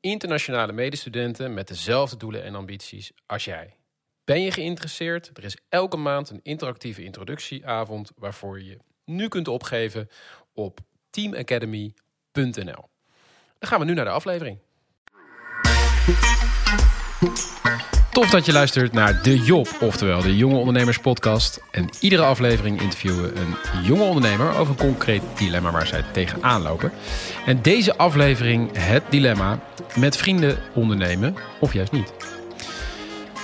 internationale medestudenten met dezelfde doelen en ambities als jij. Ben je geïnteresseerd? Er is elke maand een interactieve introductieavond waarvoor je je nu kunt opgeven op teamacademy.nl. Dan gaan we nu naar de aflevering. Tof dat je luistert naar De Job, oftewel de Jonge Ondernemers Podcast. En iedere aflevering interviewen we een jonge ondernemer over een concreet dilemma waar zij tegenaan lopen. En deze aflevering het dilemma met vrienden ondernemen of juist niet.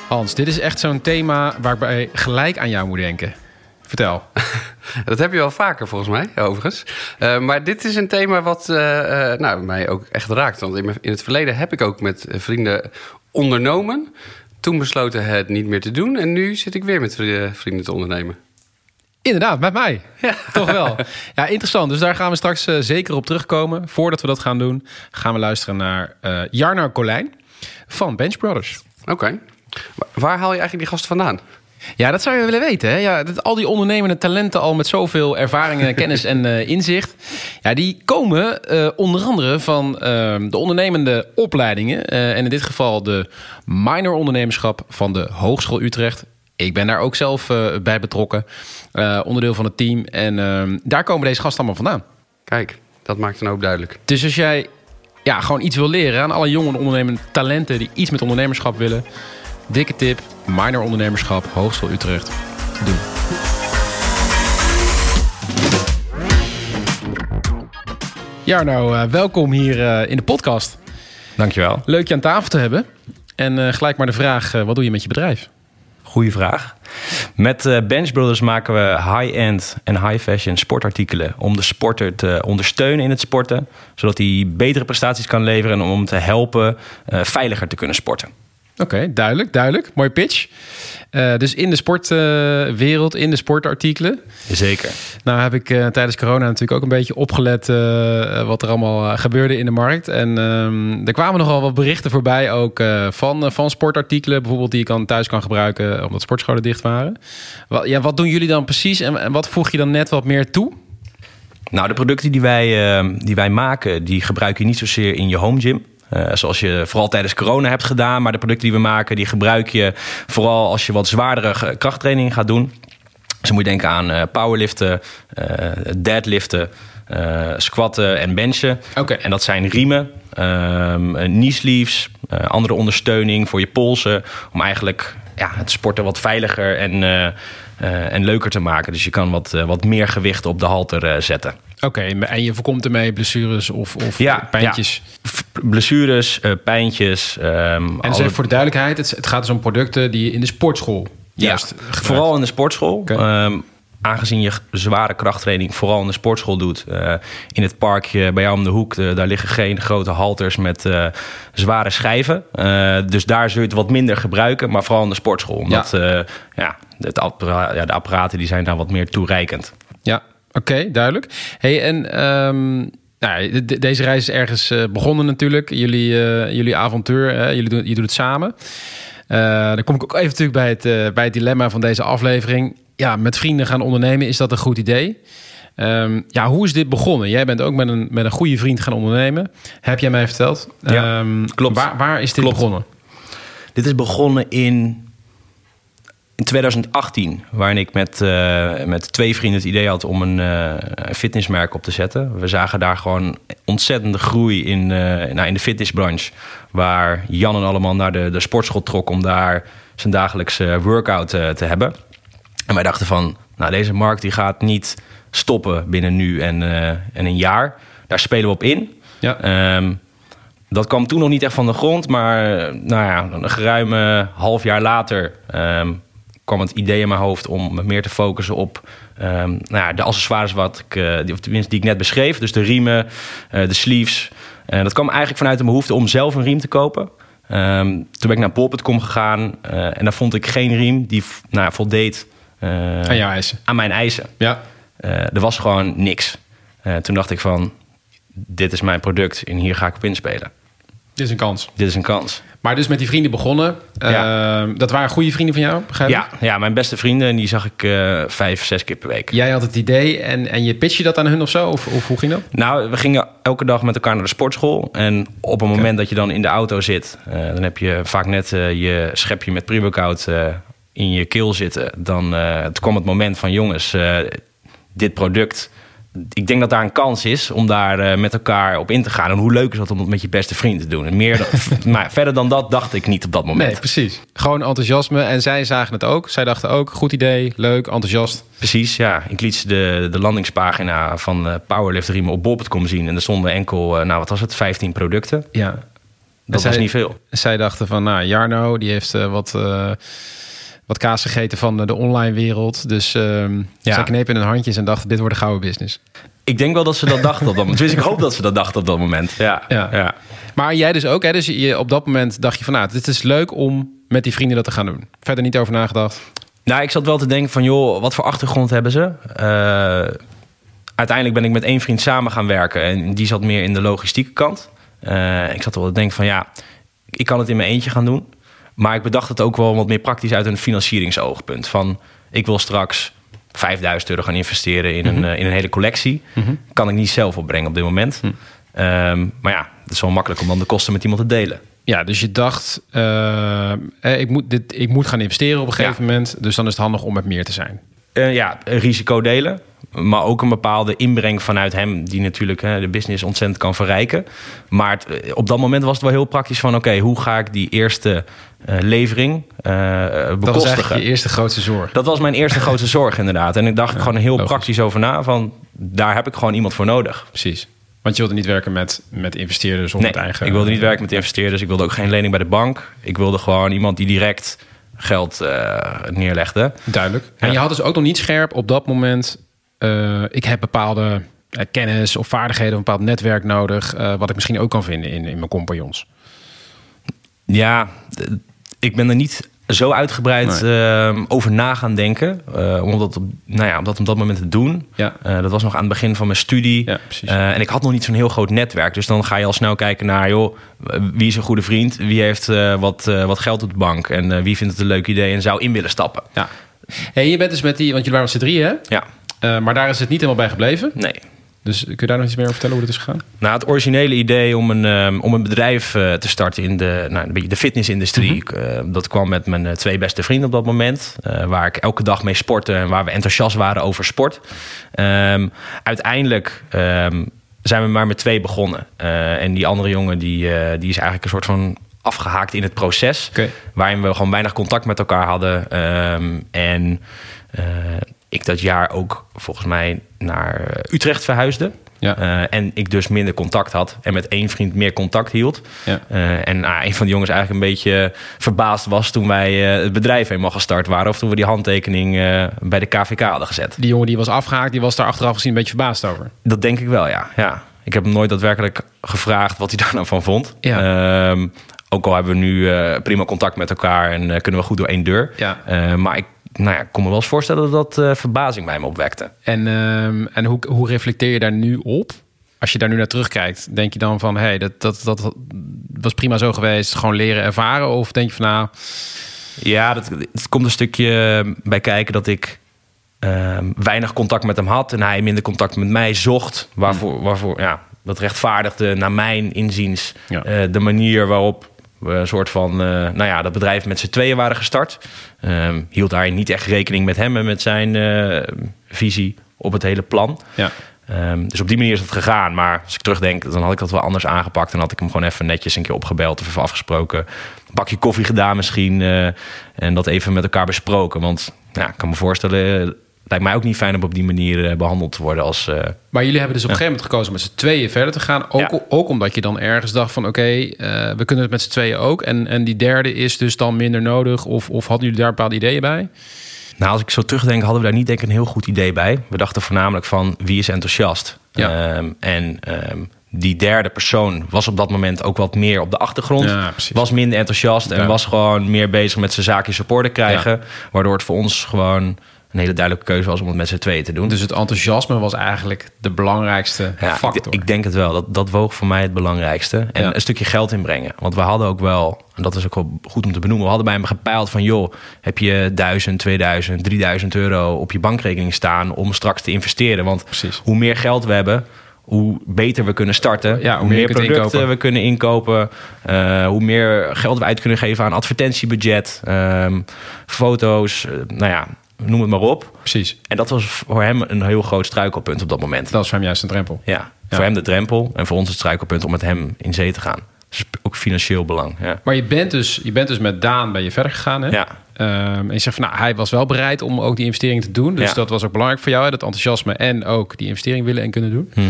Hans, dit is echt zo'n thema waarbij gelijk aan jou moet denken. Vertel. Dat heb je wel vaker volgens mij, overigens. Uh, maar dit is een thema wat uh, nou, mij ook echt raakt. Want in het verleden heb ik ook met vrienden ondernomen. Toen besloten het niet meer te doen. En nu zit ik weer met vrienden te ondernemen. Inderdaad, met mij. Ja. Toch wel. Ja, interessant. Dus daar gaan we straks uh, zeker op terugkomen. Voordat we dat gaan doen, gaan we luisteren naar uh, Jarno Colijn van Bench Brothers. Oké. Okay. Waar haal je eigenlijk die gasten vandaan? Ja, dat zou je willen weten. Hè? Ja, dat, al die ondernemende talenten al met zoveel ervaring, kennis en uh, inzicht. Ja, die komen uh, onder andere van uh, de ondernemende opleidingen. en in dit geval de minor ondernemerschap van de Hogeschool Utrecht. Ik ben daar ook zelf bij betrokken. onderdeel van het team. En ehm, daar komen deze gasten allemaal vandaan. Kijk, dat maakt een hoop duidelijk. Dus als jij ja, gewoon iets wil leren aan alle jonge ondernemende talenten... die iets met ondernemerschap willen... Dikke tip, minor ondernemerschap, Hogeschool Utrecht. Doen. Ja, nou, uh, welkom hier uh, in de podcast. Dankjewel. Leuk je aan tafel te hebben. En uh, gelijk maar de vraag, wat doe je met je bedrijf? Goeie vraag. Met Bench Brothers maken we high-end en high-fashion sportartikelen... om de sporter te ondersteunen in het sporten... zodat hij betere prestaties kan leveren... en om hem te helpen veiliger te kunnen sporten. Oké, okay, duidelijk, duidelijk. Mooi pitch. Uh, dus in de sportwereld, uh, in de sportartikelen. Zeker. Nou heb ik uh, tijdens corona natuurlijk ook een beetje opgelet wat er allemaal gebeurde in de markt. En um, er kwamen nogal wat berichten voorbij ook van, van sportartikelen. Bijvoorbeeld die je kan, thuis kan gebruiken omdat sportscholen dicht waren. Wat, ja, wat doen jullie dan precies en, en wat voeg je dan net wat meer toe? Nou, de producten die wij, die wij maken, die gebruik je niet zozeer in je home gym. Uh, zoals je vooral tijdens corona hebt gedaan. Maar de producten die we maken, die gebruik je vooral als je wat zwaardere krachttraining gaat doen. Dus moet je denken aan uh, powerliften, uh, deadliften, squatten en benchen. Okay. En dat zijn riemen, um, knee sleeves, andere ondersteuning voor je polsen. Om eigenlijk ja, het sporten wat veiliger en, en leuker te maken. Dus je kan wat, wat meer gewicht op de halter zetten. Oké, okay, en je voorkomt ermee blessures of, of ja, pijntjes? Ja. Blessures, pijntjes. Um, en alle... voor de duidelijkheid, het, het, gaat dus om producten die je in de sportschool juist ja, Vooral in de sportschool. Okay. Um, aangezien je zware krachttraining vooral in de sportschool doet. Uh, in het parkje bij jou om de hoek, uh, daar liggen geen grote halters met uh, zware schijven. dus daar zul je het wat minder gebruiken, maar vooral in de sportschool. Omdat ja. ja, het appara ja, de apparaten die zijn daar wat meer toereikend. Ja, Oké, okay, duidelijk. Hey, en um, nou, de, deze reis is ergens begonnen natuurlijk. Jullie, uh, jullie avontuur, uh, jullie doen, je doet het samen. dan kom ik ook even natuurlijk bij het, bij het dilemma van deze aflevering. Ja, met vrienden gaan ondernemen, is dat een goed idee? Um, ja, hoe is dit begonnen? Jij bent ook met een, met een goede vriend gaan ondernemen. Heb jij mij verteld? Ja, um, klopt. Waar, waar is dit klopt. begonnen? Dit is begonnen in in 2018, waarin ik met, uh, met twee vrienden het idee had om een uh, fitnessmerk op te zetten. We zagen daar gewoon ontzettende groei in, uh, nou, in de fitnessbranche. Waar Jan en allemaal naar de, de sportschool trok om daar zijn dagelijkse workout te hebben. En wij dachten van, nou deze markt die gaat niet stoppen binnen nu en, en een jaar. Daar spelen we op in. Ja. Um, dat kwam toen nog niet echt van de grond, maar nou ja, een geruime half jaar later um, kwam het idee in mijn hoofd om me meer te focussen op um, nou ja, de accessoires wat ik, uh, die, of tenminste die ik net beschreef. Dus de riemen, uh, de sleeves. Dat kwam eigenlijk vanuit de behoefte om zelf een riem te kopen. Ehm, toen ben ik naar bol.com gegaan eh, en daar vond ik geen riem die nou, ja, voldeed eh, Aan jouw eisen. aan mijn eisen. Ja. Eh, er was gewoon niks. Eh, toen dacht ik van, dit is mijn product en hier ga ik op inspelen. Dit is een kans. Dit is een kans. Maar dus met die vrienden begonnen. Ja. Dat waren goede vrienden van jou, begrijp ik? Ja, ja, mijn beste vrienden, en die zag ik eh, vijf, zes keer per week. Jij had het idee en, en je pitch je dat aan hun of zo? Of, of hoe ging dat? Nou, we gingen elke dag met elkaar naar de sportschool. En op het moment dat je dan in de auto zit, eh, dan heb je vaak net eh, je schepje met pre-workout eh, in je keel zitten. Dan eh, het kwam het moment van jongens, eh, dit product. Ik denk dat daar een kans is om daar eh, met elkaar op in te gaan. En hoe leuk is dat om dat met je beste vriend te doen? En meer dan, maar verder dan dat dacht ik niet op dat moment. Nee, precies. Gewoon enthousiasme. En zij zagen het ook. Zij dachten ook, goed idee, leuk, enthousiast. Precies, ja. Ik liet ze de, de landingspagina van eh Powerlift Riemen op bol.com zien. En er stonden enkel, nou wat was het, 15 producten. Ja. Dat zij- was niet veel. Zij dachten van, nou, Jarno, die heeft wat, wat kaas gegeten van de, online wereld. Dus ehm Ja. zij knepen in hun handjes en dachten, dit wordt een gouden business. Ik denk wel dat ze dat dachten op dat moment. Dus ik hoop dat ze dat dachten op dat moment. Ja, Ja. ja. Maar jij dus ook, hè? Dus je, op dat moment dacht je van, nou, dit is leuk om met die vrienden dat te gaan doen. Verder niet over nagedacht. Nou, ik zat wel te denken van, joh, wat voor achtergrond hebben ze? Eh, uiteindelijk ben ik met één vriend samen gaan werken. En die zat meer in de logistieke kant. Eh, ik zat wel te denken van, ja, ik kan het in mijn eentje gaan doen. Maar ik bedacht het ook wel wat meer praktisch uit een financieringsoogpunt. Van, ik wil straks 5000 euro gaan investeren in, een, eh, in een hele collectie. Kan ik niet zelf opbrengen op dit moment. Ehm, maar ja, het is wel makkelijk om dan de kosten met iemand te delen. Ja, dus je dacht, eh, eh, ik, moet dit, ik moet gaan investeren op een gegeven moment. Dus dan is het handig om met meer te zijn. Ja, risico delen. Maar ook een bepaalde inbreng vanuit hem, die natuurlijk hè, de business ontzettend kan verrijken. Maar het, eh, op dat moment was het wel heel praktisch van: oké, hoe ga ik die eerste eh, levering eh, Dat was bekostigen? eigenlijk je eerste grootste zorg. Dat was mijn eerste grote zorg, inderdaad. En ik dacht er gewoon heel logisch. praktisch over na: van daar heb ik gewoon iemand voor nodig. Precies. Want je wilde niet werken met, met investeerders of Nee, met eigen... ik wilde niet werken met investeerders. Ik wilde ook geen lening bij de bank. Ik wilde gewoon iemand die direct geld neerlegde. Duidelijk. En Ja. je had dus ook nog niet scherp op dat moment... eh, ik heb bepaalde eh, kennis of vaardigheden... of een bepaald netwerk nodig... eh, wat ik misschien ook kan vinden in, in mijn compagnons. Ja, ik ben er niet zo uitgebreid ehm, over na gaan denken. eh, om, dat op, nou ja, om dat op dat moment te doen. Ja. Dat was nog aan het begin van mijn studie. Ja, en ik had nog niet zo'n heel groot netwerk. Dus dan ga je al snel kijken naar, joh, wie is een goede vriend? Wie heeft wat, wat geld op de bank? En wie vindt het een leuk idee en zou in willen stappen? Ja. Hey, je bent dus met die... Want jullie waren met z'n drieën, hè? Ja, Eh, maar daar is het niet helemaal bij gebleven. nee. Dus kun je daar nog iets meer over vertellen hoe het is gegaan? Nou, het originele idee om een, ehm, om een bedrijf eh, te starten in de, nou, een beetje de fitnessindustrie. Eh, dat kwam met mijn twee beste vrienden op dat moment. waar ik elke dag mee sportte en waar we enthousiast waren over sport. Ehm, uiteindelijk ehm, zijn we maar met twee begonnen. En die andere jongen die, die is eigenlijk een soort van afgehaakt in het proces. Waarin we gewoon weinig contact met elkaar hadden. En ik dat jaar ook volgens mij naar eh, Utrecht verhuisde. Ja. Eh, en ik dus minder contact had en met één vriend meer contact hield. Ja. Eh, en ah, een van de jongens eigenlijk een beetje verbaasd was toen wij het bedrijf eenmaal gestart waren. Of toen we die handtekening bij de KVK hadden gezet. Die jongen die was afgehaakt, die was daar achteraf gezien een beetje verbaasd over. Dat denk ik wel, ja. ja. Ik heb hem nooit daadwerkelijk gevraagd wat hij daar nou van vond. Ja. Ehm, ook al hebben we nu prima contact met elkaar en kunnen we goed door één deur. Ja. Maar ik nou ja, ik kon me wel eens voorstellen dat dat eh, verbazing bij me opwekte. En, ehm, en hoe, hoe reflecteer je daar nu op? Als je daar nu naar terugkijkt, denk je dan van... hé, hey, dat, dat, dat was prima zo geweest, gewoon leren ervaren? Of denk je van, nou, Ja, dat, het komt een stukje bij kijken dat ik ehm, weinig contact met hem had en hij minder contact met mij zocht. Waarvoor, waarvoor ja, dat rechtvaardigde naar mijn inziens Ja. eh, de manier waarop we een soort van, eh, nou ja, dat bedrijf met z'n tweeën waren gestart. Ehm, hield daar niet echt rekening met hem en met zijn eh, visie op het hele plan. ja, Ehm, dus op die manier is het gegaan. Maar als ik terugdenk, dan had ik dat wel anders aangepakt. En had ik hem gewoon even netjes een keer opgebeld of even afgesproken. Een bakje koffie gedaan misschien. eh, en dat even met elkaar besproken. Want ja, ik kan me voorstellen, lijkt mij ook niet fijn om op die manier eh, behandeld te worden als... eh, Maar jullie hebben dus op een gegeven moment gekozen om met z'n tweeën verder te gaan. Ook, Ja. ook omdat je dan ergens dacht van oké, eh, we kunnen het met z'n tweeën ook. En, en die derde is dus dan minder nodig. Of, of hadden jullie daar bepaalde ideeën bij? Nou, als ik zo terugdenk, hadden we daar niet denk ik een heel goed idee bij. We dachten voornamelijk van wie is enthousiast. Ja. Ehm, en ehm, die derde persoon was op dat moment ook wat meer op de achtergrond. Ja, was minder enthousiast en was gewoon meer bezig met zijn zaakje supporten krijgen. Waardoor het voor ons gewoon een hele duidelijke keuze was om het met z'n tweeën te doen. Dus het enthousiasme was eigenlijk de belangrijkste Ja, factor. Ik, ik denk het wel. Dat, dat woog voor mij het belangrijkste. En Ja. een stukje geld inbrengen. Want we hadden ook wel, en dat is ook wel goed om te benoemen, we hadden bij hem gepeild van joh, heb je 1000, 2000, 3000 euro op je bankrekening staan om straks te investeren. Want Precies. hoe meer geld we hebben, hoe beter we kunnen starten. Ja, hoe meer producten inkopen. we kunnen inkopen. eh, hoe meer geld we uit kunnen geven aan advertentiebudget, ehm, foto's, eh, nou ja, noem het maar op. Precies. En dat was voor hem een heel groot struikelpunt op dat moment. Dat was voor hem juist een drempel. Ja, Ja. voor hem de drempel en voor ons het struikelpunt om met hem in zee te gaan. Dus ook financieel belang. Ja. Maar je bent dus, je bent dus met Daan ben je verder gegaan. Hè? Ja. Ehm, en je zegt van, nou, hij was wel bereid om ook die investering te doen. Dus Ja. dat was ook belangrijk voor jou, hè? dat enthousiasme en ook die investering willen en kunnen doen. Mhm.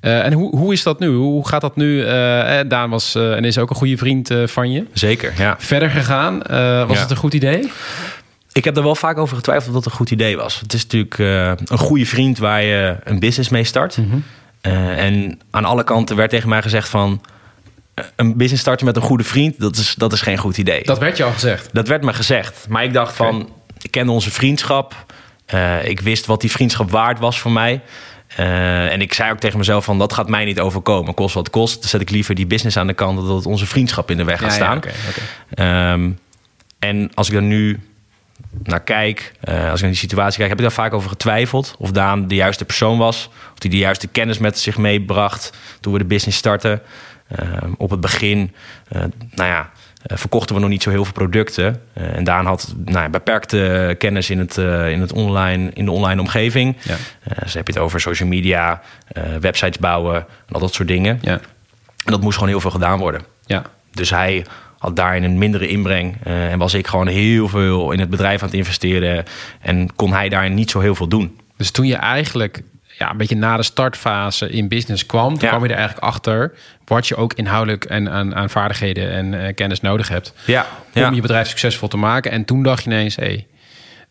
Eh, en hoe, hoe is dat nu? Hoe gaat dat nu? Eh, Daan was eh, en is ook een goede vriend van je. Zeker, ja. Verder gegaan, was Ja. het een goed idee? Ik heb er wel vaak over getwijfeld of dat een goed idee was. Het is natuurlijk eh, een goede vriend waar je een business mee start. Eh, en aan alle kanten werd tegen mij gezegd van... eh, een business starten met een goede vriend, dat is, dat is geen goed idee. Dat werd je al gezegd. Dat werd me gezegd. Maar ik dacht van, ik kende onze vriendschap. Ik wist wat die vriendschap waard was voor mij. En ik zei ook tegen mezelf van, dat gaat mij niet overkomen. Kost wat kost. Dan zet ik liever die business aan de kant... dan dat onze vriendschap in de weg gaat Ja, ja, staan. Ehm, en als ik er nu naar kijk, eh, als ik naar die situatie kijk... heb ik daar vaak over getwijfeld. Of Daan de juiste persoon was. Of hij de juiste kennis met zich meebracht toen we de business startten. Ehm, op het begin, eh, nou ja, eh, verkochten we nog niet zo heel veel producten. Eh, en Daan had nou ja, beperkte kennis in, het, eh, in, het online, in de online omgeving. Ja. Eh, dus heb je het over social media, eh, websites bouwen en al dat soort dingen. Ja. En dat moest gewoon heel veel gedaan worden. ja. Dus hij had daarin een mindere inbreng. eh, en was ik gewoon heel veel in het bedrijf aan het investeren. En kon hij daarin niet zo heel veel doen. Dus toen je eigenlijk ja, een beetje na de startfase in business kwam, toen Ja. kwam je er eigenlijk achter wat je ook inhoudelijk en aan, aan vaardigheden en eh, kennis nodig hebt Ja, om ja. je bedrijf succesvol te maken. En toen dacht je ineens, hey,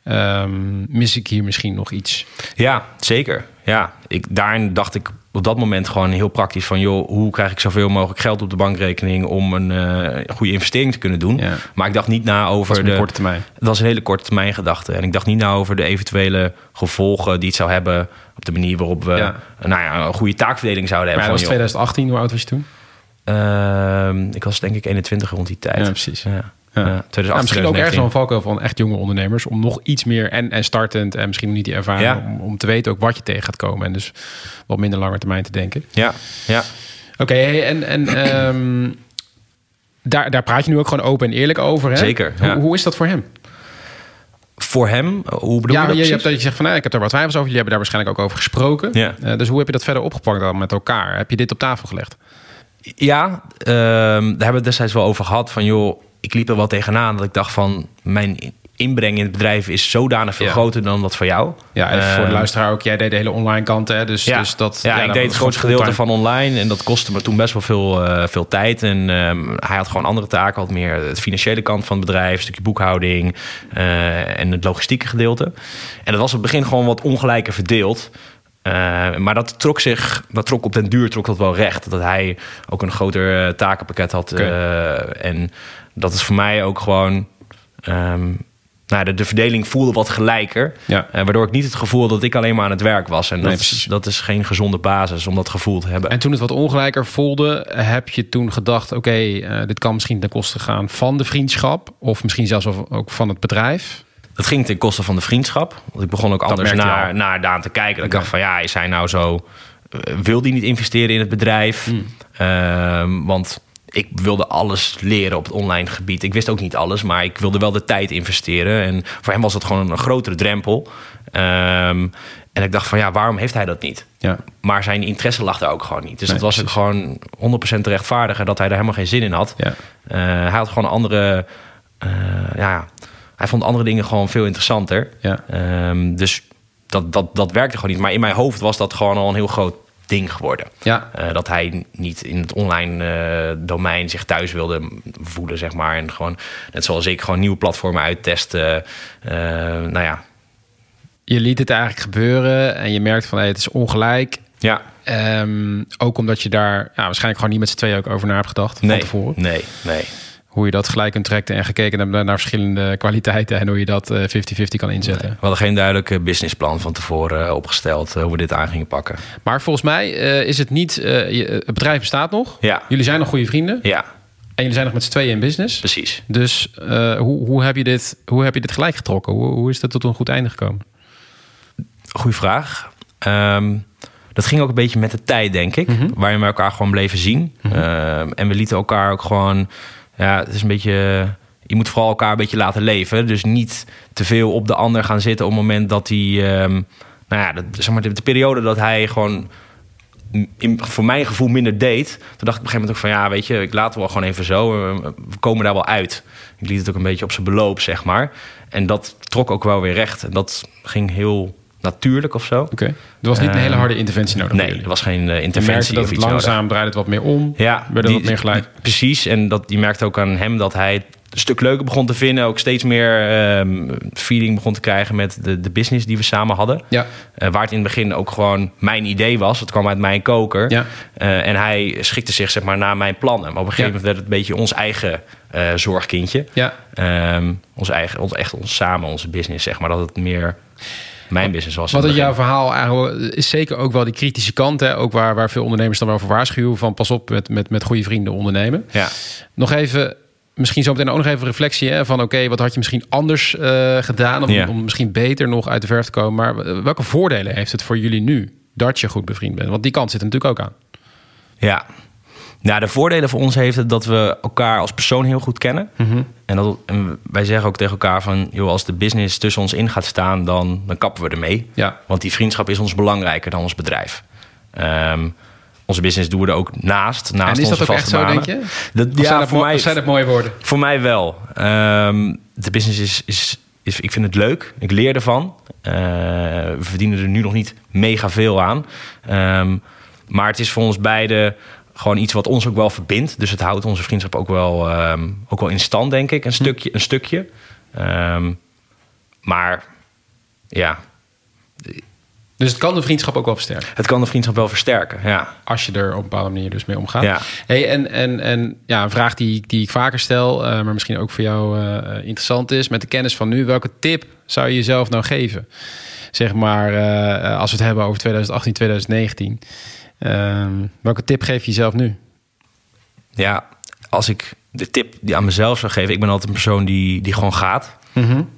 ehm, mis ik hier misschien nog iets? ja zeker. Ja, ik, daarin dacht ik op dat moment gewoon heel praktisch van... joh, hoe krijg ik zoveel mogelijk geld op de bankrekening... om een eh, goede investering te kunnen doen. Ja. Maar ik dacht niet na over de korte termijn. Het was een hele korte termijn gedachte. En ik dacht niet na over de eventuele gevolgen die het zou hebben... op de manier waarop we Ja. nou ja, een goede taakverdeling zouden Maar hebben. dat was van, joh, 2018, hoe oud was je toen? Ehm, ik was denk ik 21 rond die tijd. Ja, precies. Ja. Ja. Ja. 2018, Ja, misschien ook ergens wel 2019. een valkuil van echt jonge ondernemers... om nog iets meer en, en startend en misschien niet die ervaring... Ja. Om, om te weten ook wat je tegen gaat komen... en dus wat minder lange termijn te denken. Ja, ja. Oké, en, en ehm, daar, daar praat je nu ook gewoon open en eerlijk over. Hè? Zeker, Hoe, is dat voor hem? Voor hem, hoe bedoel ja, je dat je, je hebt dat je zegt van, nou, ik heb er wat twijfels over. Jullie hebben daar waarschijnlijk ook over gesproken. Ja. Eh, dus hoe heb je dat verder opgepakt dan met elkaar? Heb je dit op tafel gelegd? Ja, ehm, daar hebben we het destijds wel over gehad. Van joh, ik liep er wel tegenaan dat ik dacht van... mijn inbreng in het bedrijf is zodanig veel Ja. groter dan dat van jou. Ja, en voor de Ehm, luisteraar ook. Jij deed de hele online kant, hè? Dus, Ja, dus dat, ja, ik deed het grootste gedeelte van online. En dat kostte me toen best wel veel, eh, veel tijd. En ehm, hij had gewoon andere taken. Had meer het financiële kant van het bedrijf. Een stukje boekhouding. eh, en het logistieke gedeelte. En dat was op het begin gewoon wat ongelijker verdeeld. Eh, maar dat trok zich, dat trok op den duur trok dat wel recht. Dat hij ook een groter takenpakket had. En dat is voor mij ook gewoon. ehm, nou, de, de verdeling voelde wat gelijker. Ja. Eh, waardoor ik niet het gevoel had dat ik alleen maar aan het werk was. En Nee, dat, is, dat is geen gezonde basis om dat gevoel te hebben. En toen het wat ongelijker voelde, heb je toen gedacht... oké, eh, dit kan misschien ten koste gaan van de vriendschap... of misschien zelfs ook van het bedrijf. Dat ging ten koste van de vriendschap. Want ik begon ook anders naar, naar Daan te kijken. Ik dacht van ja, is hij nou zo... eh, wil die niet investeren in het bedrijf? Hmm. Ehm, want ik wilde alles leren op het online gebied. Ik wist ook niet alles, maar ik wilde wel de tijd investeren. En voor hem was dat gewoon een grotere drempel. Ehm, en ik dacht van ja, waarom heeft hij dat niet? Ja. Maar zijn interesse lag daar ook gewoon niet. Dus Nee, dat was precies. gewoon 100% te rechtvaardigen dat hij daar helemaal geen zin in had. Ja. Eh, hij had gewoon andere. eh, ja, hij vond andere dingen gewoon veel interessanter. Ja. Ehm, dus dat, dat, dat werkte gewoon niet. Maar in mijn hoofd was dat gewoon al een heel groot ding geworden. Ja. Eh, dat hij niet in het online eh, domein zich thuis wilde voelen, zeg maar. En gewoon, net zoals ik, gewoon nieuwe platformen uittesten. Eh, nou ja, Je liet het eigenlijk gebeuren en je merkt van... Hey, het is ongelijk. Ja. Ehm, ook omdat je daar ja, waarschijnlijk gewoon niet met z'n tweeën ook over na hebt gedacht van Nee, tevoren. nee, nee. Hoe je dat gelijk kunt trekken en gekeken hebt naar, verschillende kwaliteiten en hoe je dat eh, 50-50 kan inzetten. We hadden geen duidelijke businessplan van tevoren eh, opgesteld eh, hoe we dit aan gingen pakken. Maar volgens mij eh, is het niet, eh, het bedrijf bestaat nog. Ja, Jullie zijn nog goede vrienden ja, en jullie zijn nog met z'n tweeën in business. precies. Dus eh, hoe, hoe, heb je dit, hoe heb je dit gelijk getrokken? Hoe, hoe is dat tot een goed einde gekomen? Goeie vraag. Ehm, dat ging ook een beetje met de tijd, denk ik. Mhm. Waarin we elkaar gewoon bleven zien. Ehm, en we lieten elkaar ook gewoon... Ja, het is een beetje... Je moet vooral elkaar een beetje laten leven. Dus niet te veel op de ander gaan zitten... op het moment dat hij... ehm, nou ja, zeg maar, de, de periode dat hij gewoon... Voor mijn gevoel minder deed. Toen dacht ik op een gegeven moment ook van... ja, weet je, ik laat wel gewoon even zo. Eh, We komen daar wel uit. Ik liet het ook een beetje op zijn beloop, zeg maar. En dat trok ook wel weer recht. En dat ging heel natuurlijk of zo. Oké. Er was niet een Ehm, hele harde interventie nodig Nee, er was geen uh, Je merkte interventie dat of het iets langzaam nodig. draaide het wat meer om. Ja, werd er wat meer gelijk. Precies, en dat, je merkte ook aan hem dat hij het een stuk leuker begon te vinden. Ook steeds meer ehm, feeling begon te krijgen met de, de business die we samen hadden. Ja, Eh, waar het in het begin ook gewoon mijn idee was. Het kwam uit mijn koker. ja. Eh, en hij schikte zich zeg maar naar mijn plannen. Maar op een gegeven Ja. moment werd het een beetje ons eigen eh, zorgkindje. ja. Ehm, ons eigen, ons, echt ons samen, onze business, zeg maar. Dat het meer mijn business was. Wat het jouw verhaal eigenlijk is zeker ook wel die kritische kant. Hè? Ook waar, waar veel ondernemers dan wel voor waarschuwen. Van pas op met, met, met goede vrienden ondernemen. Ja. Nog even, misschien zo meteen ook nog even een reflectie. Hè? Van oké, wat had je misschien anders eh, gedaan? Om, Ja. om misschien beter nog uit de verf te komen. Maar eh, welke voordelen heeft het voor jullie nu? Dat je goed bevriend bent. Want die kant zit er natuurlijk ook aan. Ja. Nou, de voordelen voor ons heeft het dat we elkaar als persoon heel goed kennen. En, dat, en wij zeggen ook tegen elkaar van... Joh, als de business tussen ons in gaat staan, dan, dan kappen we ermee. Ja. Want die vriendschap is ons belangrijker dan ons bedrijf. Ehm, onze business doen we er ook naast. naast en is dat ook echt zo, denk je? Dat, zijn, dat voor mij, zijn dat mooie woorden? voor mij wel. Ehm, de business is, is, is... Ik vind het leuk. Ik leer ervan. Eh, we verdienen er nu nog niet mega veel aan. Ehm, maar het is voor ons beiden gewoon iets wat ons ook wel verbindt. Dus het houdt onze vriendschap ook wel, ehm, ook wel in stand, denk ik. Een stukje. Een stukje. Ehm, maar ja, Dus het kan de vriendschap ook wel versterken. het kan de vriendschap wel versterken. Ja, Als je er op een bepaalde manier dus mee omgaat. ja. Hey, en, en, en ja, een vraag die, die ik vaker stel, eh, maar misschien ook voor jou eh, interessant is. Met de kennis van nu, welke tip zou je jezelf nou geven? Zeg maar, eh, als we het hebben over 2018, 2019. Ehm, welke tip geef je jezelf nu? ja, als ik de tip die aan mezelf zou geven... ik ben altijd een persoon die, die gewoon gaat.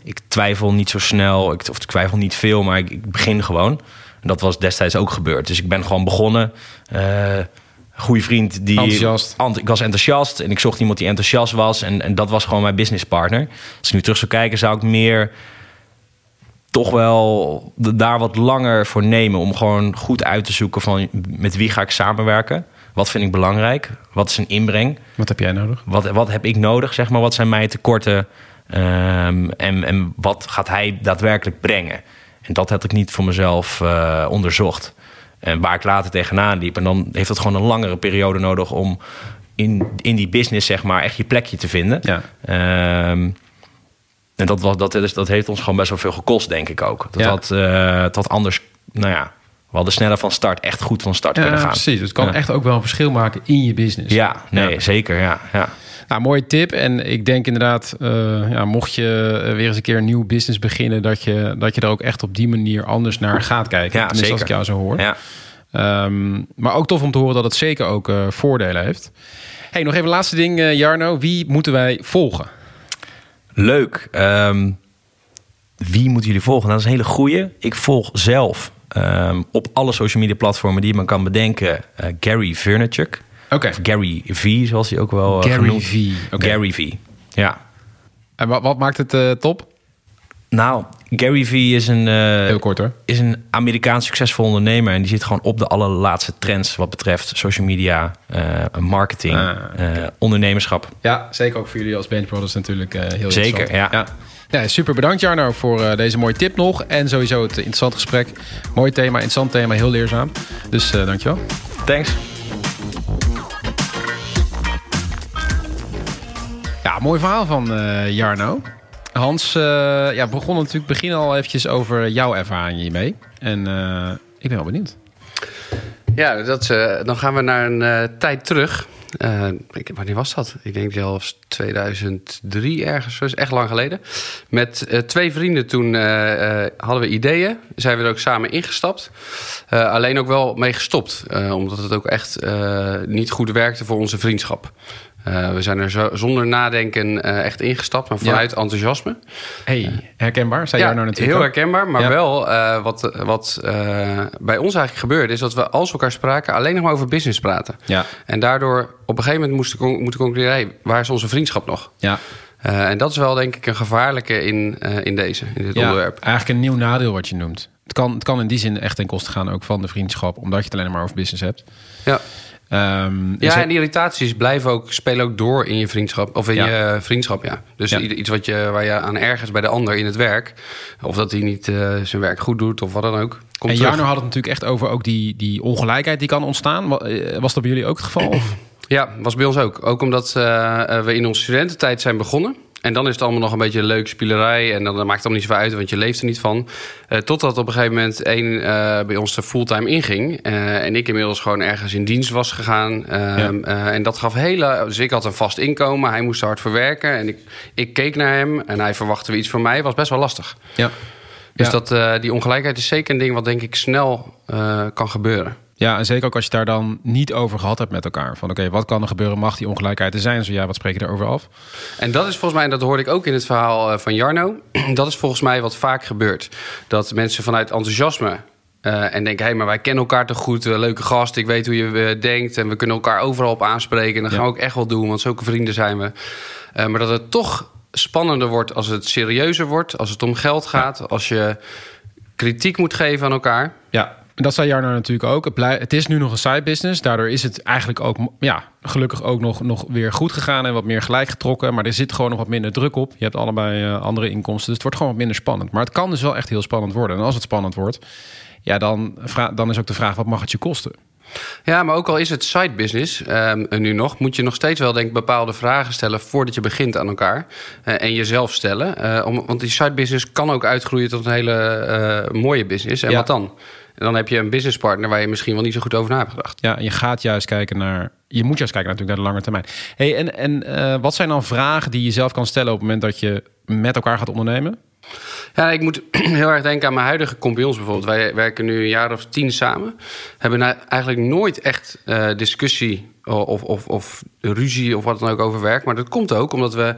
Ik twijfel niet zo snel, ik, of ik twijfel niet veel, maar ik, ik begin gewoon. En dat was destijds ook gebeurd. Dus ik ben gewoon begonnen. Eh goede vriend die. Enthousiast. Ant- ik was enthousiast en ik zocht iemand die enthousiast was. En, en dat was gewoon mijn businesspartner. Als ik nu terug zou kijken, zou ik meer toch wel daar wat langer voor nemen. Om gewoon goed uit te zoeken van met wie ga ik samenwerken. Wat vind ik belangrijk? Wat is een inbreng? Wat heb jij nodig? Wat, wat heb ik nodig, zeg maar? Wat zijn mijn tekorten? Ehm, en, en wat gaat hij daadwerkelijk brengen? En dat had ik niet voor mezelf eh, onderzocht. En waar ik later tegenaan liep. En dan heeft het gewoon een langere periode nodig om in, in die business, zeg maar, echt je plekje te vinden. Ja. Ehm, en dat, was, dat, is- dat heeft ons gewoon best wel veel gekost, denk ik ook. Dat Ja. had, eh, had anders, nou ja, we hadden sneller van start, echt goed van start kunnen Ja, gaan. precies. Dus het kan Ja. echt ook wel een verschil maken in je business. Ja, nee, zeker, ja. ja. Nou, mooie tip. En ik denk inderdaad, eh, ja, mocht je eh, weer eens een keer een nieuw business beginnen, dat je, dat je er ook echt op die manier anders naar gaat kijken. Ja, Tenminste, als ik zeker. jou zo hoor. ja. Ehm, maar ook tof om te horen dat het zeker ook voordelen heeft. Hey, nog even een laatste ding, Jarno. Wie moeten wij volgen? Leuk. Ehm, wie moeten jullie volgen? Nou, dat is een hele goeie. Ik volg zelf ehm, op alle social media platformen die je maar kan bedenken eh, Gary Vaynerchuk. Oké. Of Gary V, zoals hij ook wel eh, Gary genoemd. V. Gary V. Ja. En wat, wat maakt het eh, top? Nou, Gary V is een, eh, Heel kort hoor. is een Amerikaans succesvol ondernemer. En die zit gewoon op de allerlaatste trends wat betreft social media, eh, marketing, Ah, eh, ondernemerschap. Ja, zeker ook voor jullie als Brothers natuurlijk heel Zeker, interessant. ja. Ja, super bedankt Jarno voor deze mooie tip nog. En sowieso het interessant gesprek. Mooi thema, interessant thema, heel leerzaam. Dus eh dankjewel. Thanks. Ja, mooi verhaal van Jarno. Hans, eh ja, we begonnen natuurlijk begin al eventjes over jouw ervaring hiermee. En eh, ik ben wel benieuwd. Ja, dat, eh, dan gaan we naar een tijd terug. Ik, wanneer was dat? Ik denk zelfs 2003 ergens. Is echt lang geleden. Met twee vrienden toen hadden we ideeën. Zijn we er ook samen ingestapt. Alleen ook wel mee gestopt. omdat het ook echt niet goed werkte voor onze vriendschap. Eh, we zijn er zo, zonder nadenken eh, echt ingestapt. Maar vanuit enthousiasme. Hey, herkenbaar. Zei jij nou natuurlijk heel herkenbaar. Maar Ja. wel eh, wat, wat eh, bij ons eigenlijk gebeurde... is dat we als we elkaar spraken alleen nog maar over business praten. Ja, En daardoor op een gegeven moment moesten con- moeten concluderen... Hey, waar is onze vriendschap nog? ja. Eh, en dat is wel denk ik een gevaarlijke in, eh, in deze, in dit ja onderwerp. eigenlijk een nieuw nadeel wat je noemt. Het kan, het kan in die zin echt ten koste gaan ook van de vriendschap, omdat je het alleen maar over business hebt. Ja, Ehm, ja het- en irritaties blijven ook, spelen ook door in je vriendschap. Of in Ja. je vriendschap, ja. Dus Ja. iets wat je, waar je aan ergens bij de ander in het werk... of dat hij niet eh, zijn werk goed doet of wat dan ook... Komt en. Jarno had het natuurlijk echt over ook die, die ongelijkheid die kan ontstaan. Eh, Was dat bij jullie ook het geval? Of? Ja, was bij ons ook. Ook omdat eh, we in onze studententijd zijn begonnen. En dan is het allemaal nog een beetje leuk spielerij. En dan maakt het allemaal niet zoveel uit, want je leeft er niet van. Eh, totdat op een gegeven moment één eh, bij ons er fulltime inging. Eh, en ik inmiddels gewoon ergens in dienst was gegaan. Ehm, eh, en dat gaf hele... Dus ik had een vast inkomen. Hij moest hard voor werken. En ik, ik keek naar hem. En hij verwachtte weer iets van mij. was best wel lastig. Ja. Dus Ja. dat, die ongelijkheid is zeker een ding wat denk ik snel kan gebeuren. Ja, en zeker ook als je daar dan niet over gehad hebt met elkaar. Van oké, wat kan er gebeuren? Mag die ongelijkheid er zijn? Zo ja, wat spreek je daarover af? En dat is volgens mij, en dat hoorde ik ook in het verhaal eh, van Jarno. Dat is volgens mij wat vaak gebeurt. Dat mensen vanuit enthousiasme. eh, en denken, hé, maar wij kennen elkaar toch goed. eh, leuke gast, ik weet hoe je denkt. En we kunnen elkaar overal op aanspreken. En dat Ja. gaan we ook echt wel doen, want zulke vrienden zijn we. Maar dat het toch spannender wordt als het serieuzer wordt. Als het om geld gaat. Als je kritiek moet geven aan elkaar. Ja, dat zei Jarno natuurlijk ook. Het, is nu nog een side business. Daardoor is het eigenlijk ook, ja, gelukkig ook nog, nog weer goed gegaan en wat meer gelijk getrokken. Maar er zit gewoon nog wat minder druk op. Je hebt allebei eh, andere inkomsten. Dus het wordt gewoon wat minder spannend. Maar het kan dus wel echt heel spannend worden. En als het spannend wordt, ja, dan, dan is ook de vraag: wat mag het je kosten? Ja, maar ook al is het side business ehm, nu nog, moet je nog steeds wel denk ik bepaalde vragen stellen voordat je begint aan elkaar Eh, en jezelf stellen. Eh, om, want die side business kan ook uitgroeien tot een hele mooie business. En Ja. wat dan? En dan heb je een businesspartner waar je misschien wel niet zo goed over na hebt gedacht. Ja, je gaat juist kijken naar. Je moet juist kijken natuurlijk naar de lange termijn. Hey, en en eh, wat zijn dan vragen die je zelf kan stellen op het moment dat je met elkaar gaat ondernemen? Ja, ik moet heel erg denken aan mijn huidige compagnons bijvoorbeeld. Wij werken nu een jaar of tien samen. Hebben nou eigenlijk nooit echt eh, discussie of, of, of ruzie of wat dan ook over werk. Maar dat komt ook omdat we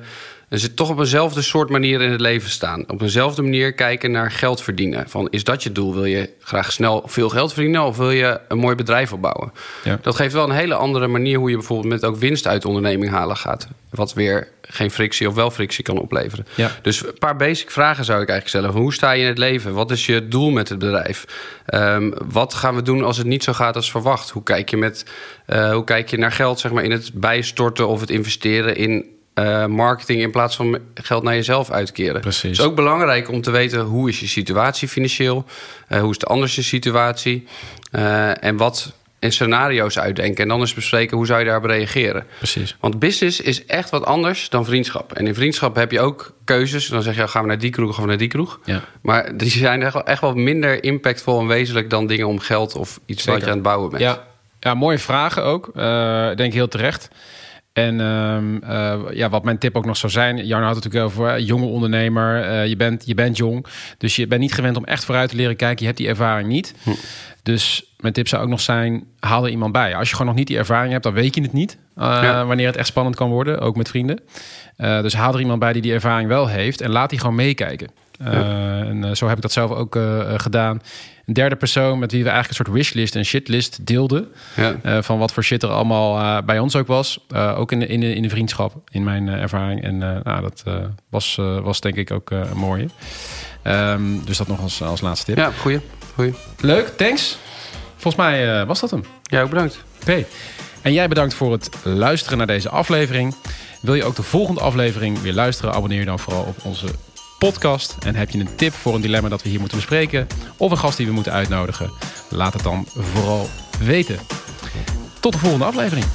dus toch op eenzelfde soort manier in het leven staan. Op eenzelfde manier kijken naar geld verdienen. Van, is dat je doel? Wil je graag snel veel geld verdienen of wil je een mooi bedrijf opbouwen? Ja. Dat geeft wel een hele andere manier hoe je bijvoorbeeld met ook winst uit de onderneming halen gaat. Wat weer geen frictie of wel frictie kan opleveren. Ja. Dus een paar basic vragen zou ik eigenlijk stellen. Hoe sta je in het leven? Wat is je doel met het bedrijf? Ehm, wat gaan we doen als het niet zo gaat als verwacht? Hoe kijk je, met, eh, hoe kijk je naar geld zeg maar, in het bijstorten of het investeren in eh, marketing... in plaats van geld naar jezelf uitkeren? Precies. Het is ook belangrijk om te weten hoe is je situatie financieel? Eh, hoe is de anders je situatie? Eh, en wat in scenario's uitdenken. En dan eens bespreken hoe zou je daarop reageren. Precies. Want business is echt wat anders dan vriendschap. En in vriendschap heb je ook keuzes. Dan zeg je, gaan we naar die kroeg of gaan we naar die kroeg. Ja. Maar die zijn echt wel, echt wel minder impactvol en wezenlijk... dan dingen om geld of iets wat je aan het bouwen bent. Ja, ja mooie vragen ook. Denk heel terecht. En ehm, eh, ja, wat mijn tip ook nog zou zijn... Jarno had het natuurlijk over jonge ondernemer. Eh, je, bent, je bent jong, dus je bent niet gewend om echt vooruit te leren kijken. Je hebt die ervaring niet. Dus mijn tip zou ook nog zijn, haal er iemand bij. Als je gewoon nog niet die ervaring hebt, dan weet je het niet. eh, Ja. Wanneer het echt spannend kan worden, ook met vrienden. Dus haal er iemand bij die die ervaring wel heeft... en laat die gewoon meekijken. Eh, en eh, zo heb ik dat zelf ook eh, gedaan. Een derde persoon met wie we eigenlijk een soort wishlist en shitlist deelden. Ja. Van wat voor shit er allemaal bij ons ook was. Ook in de, in, de, in de vriendschap, in mijn ervaring. En nou, dat was, was denk ik ook een mooie. Ehm, dus dat nog als, als laatste tip. ja, goeie. goeie. Leuk, thanks. Volgens mij was dat hem. Ja, ook bedankt. Oké. En jij bedankt voor het luisteren naar deze aflevering. Wil je ook de volgende aflevering weer luisteren? Abonneer je dan vooral op onze podcast. En heb je een tip voor een dilemma dat we hier moeten bespreken? Of een gast die we moeten uitnodigen? Laat het dan vooral weten. Tot de volgende aflevering.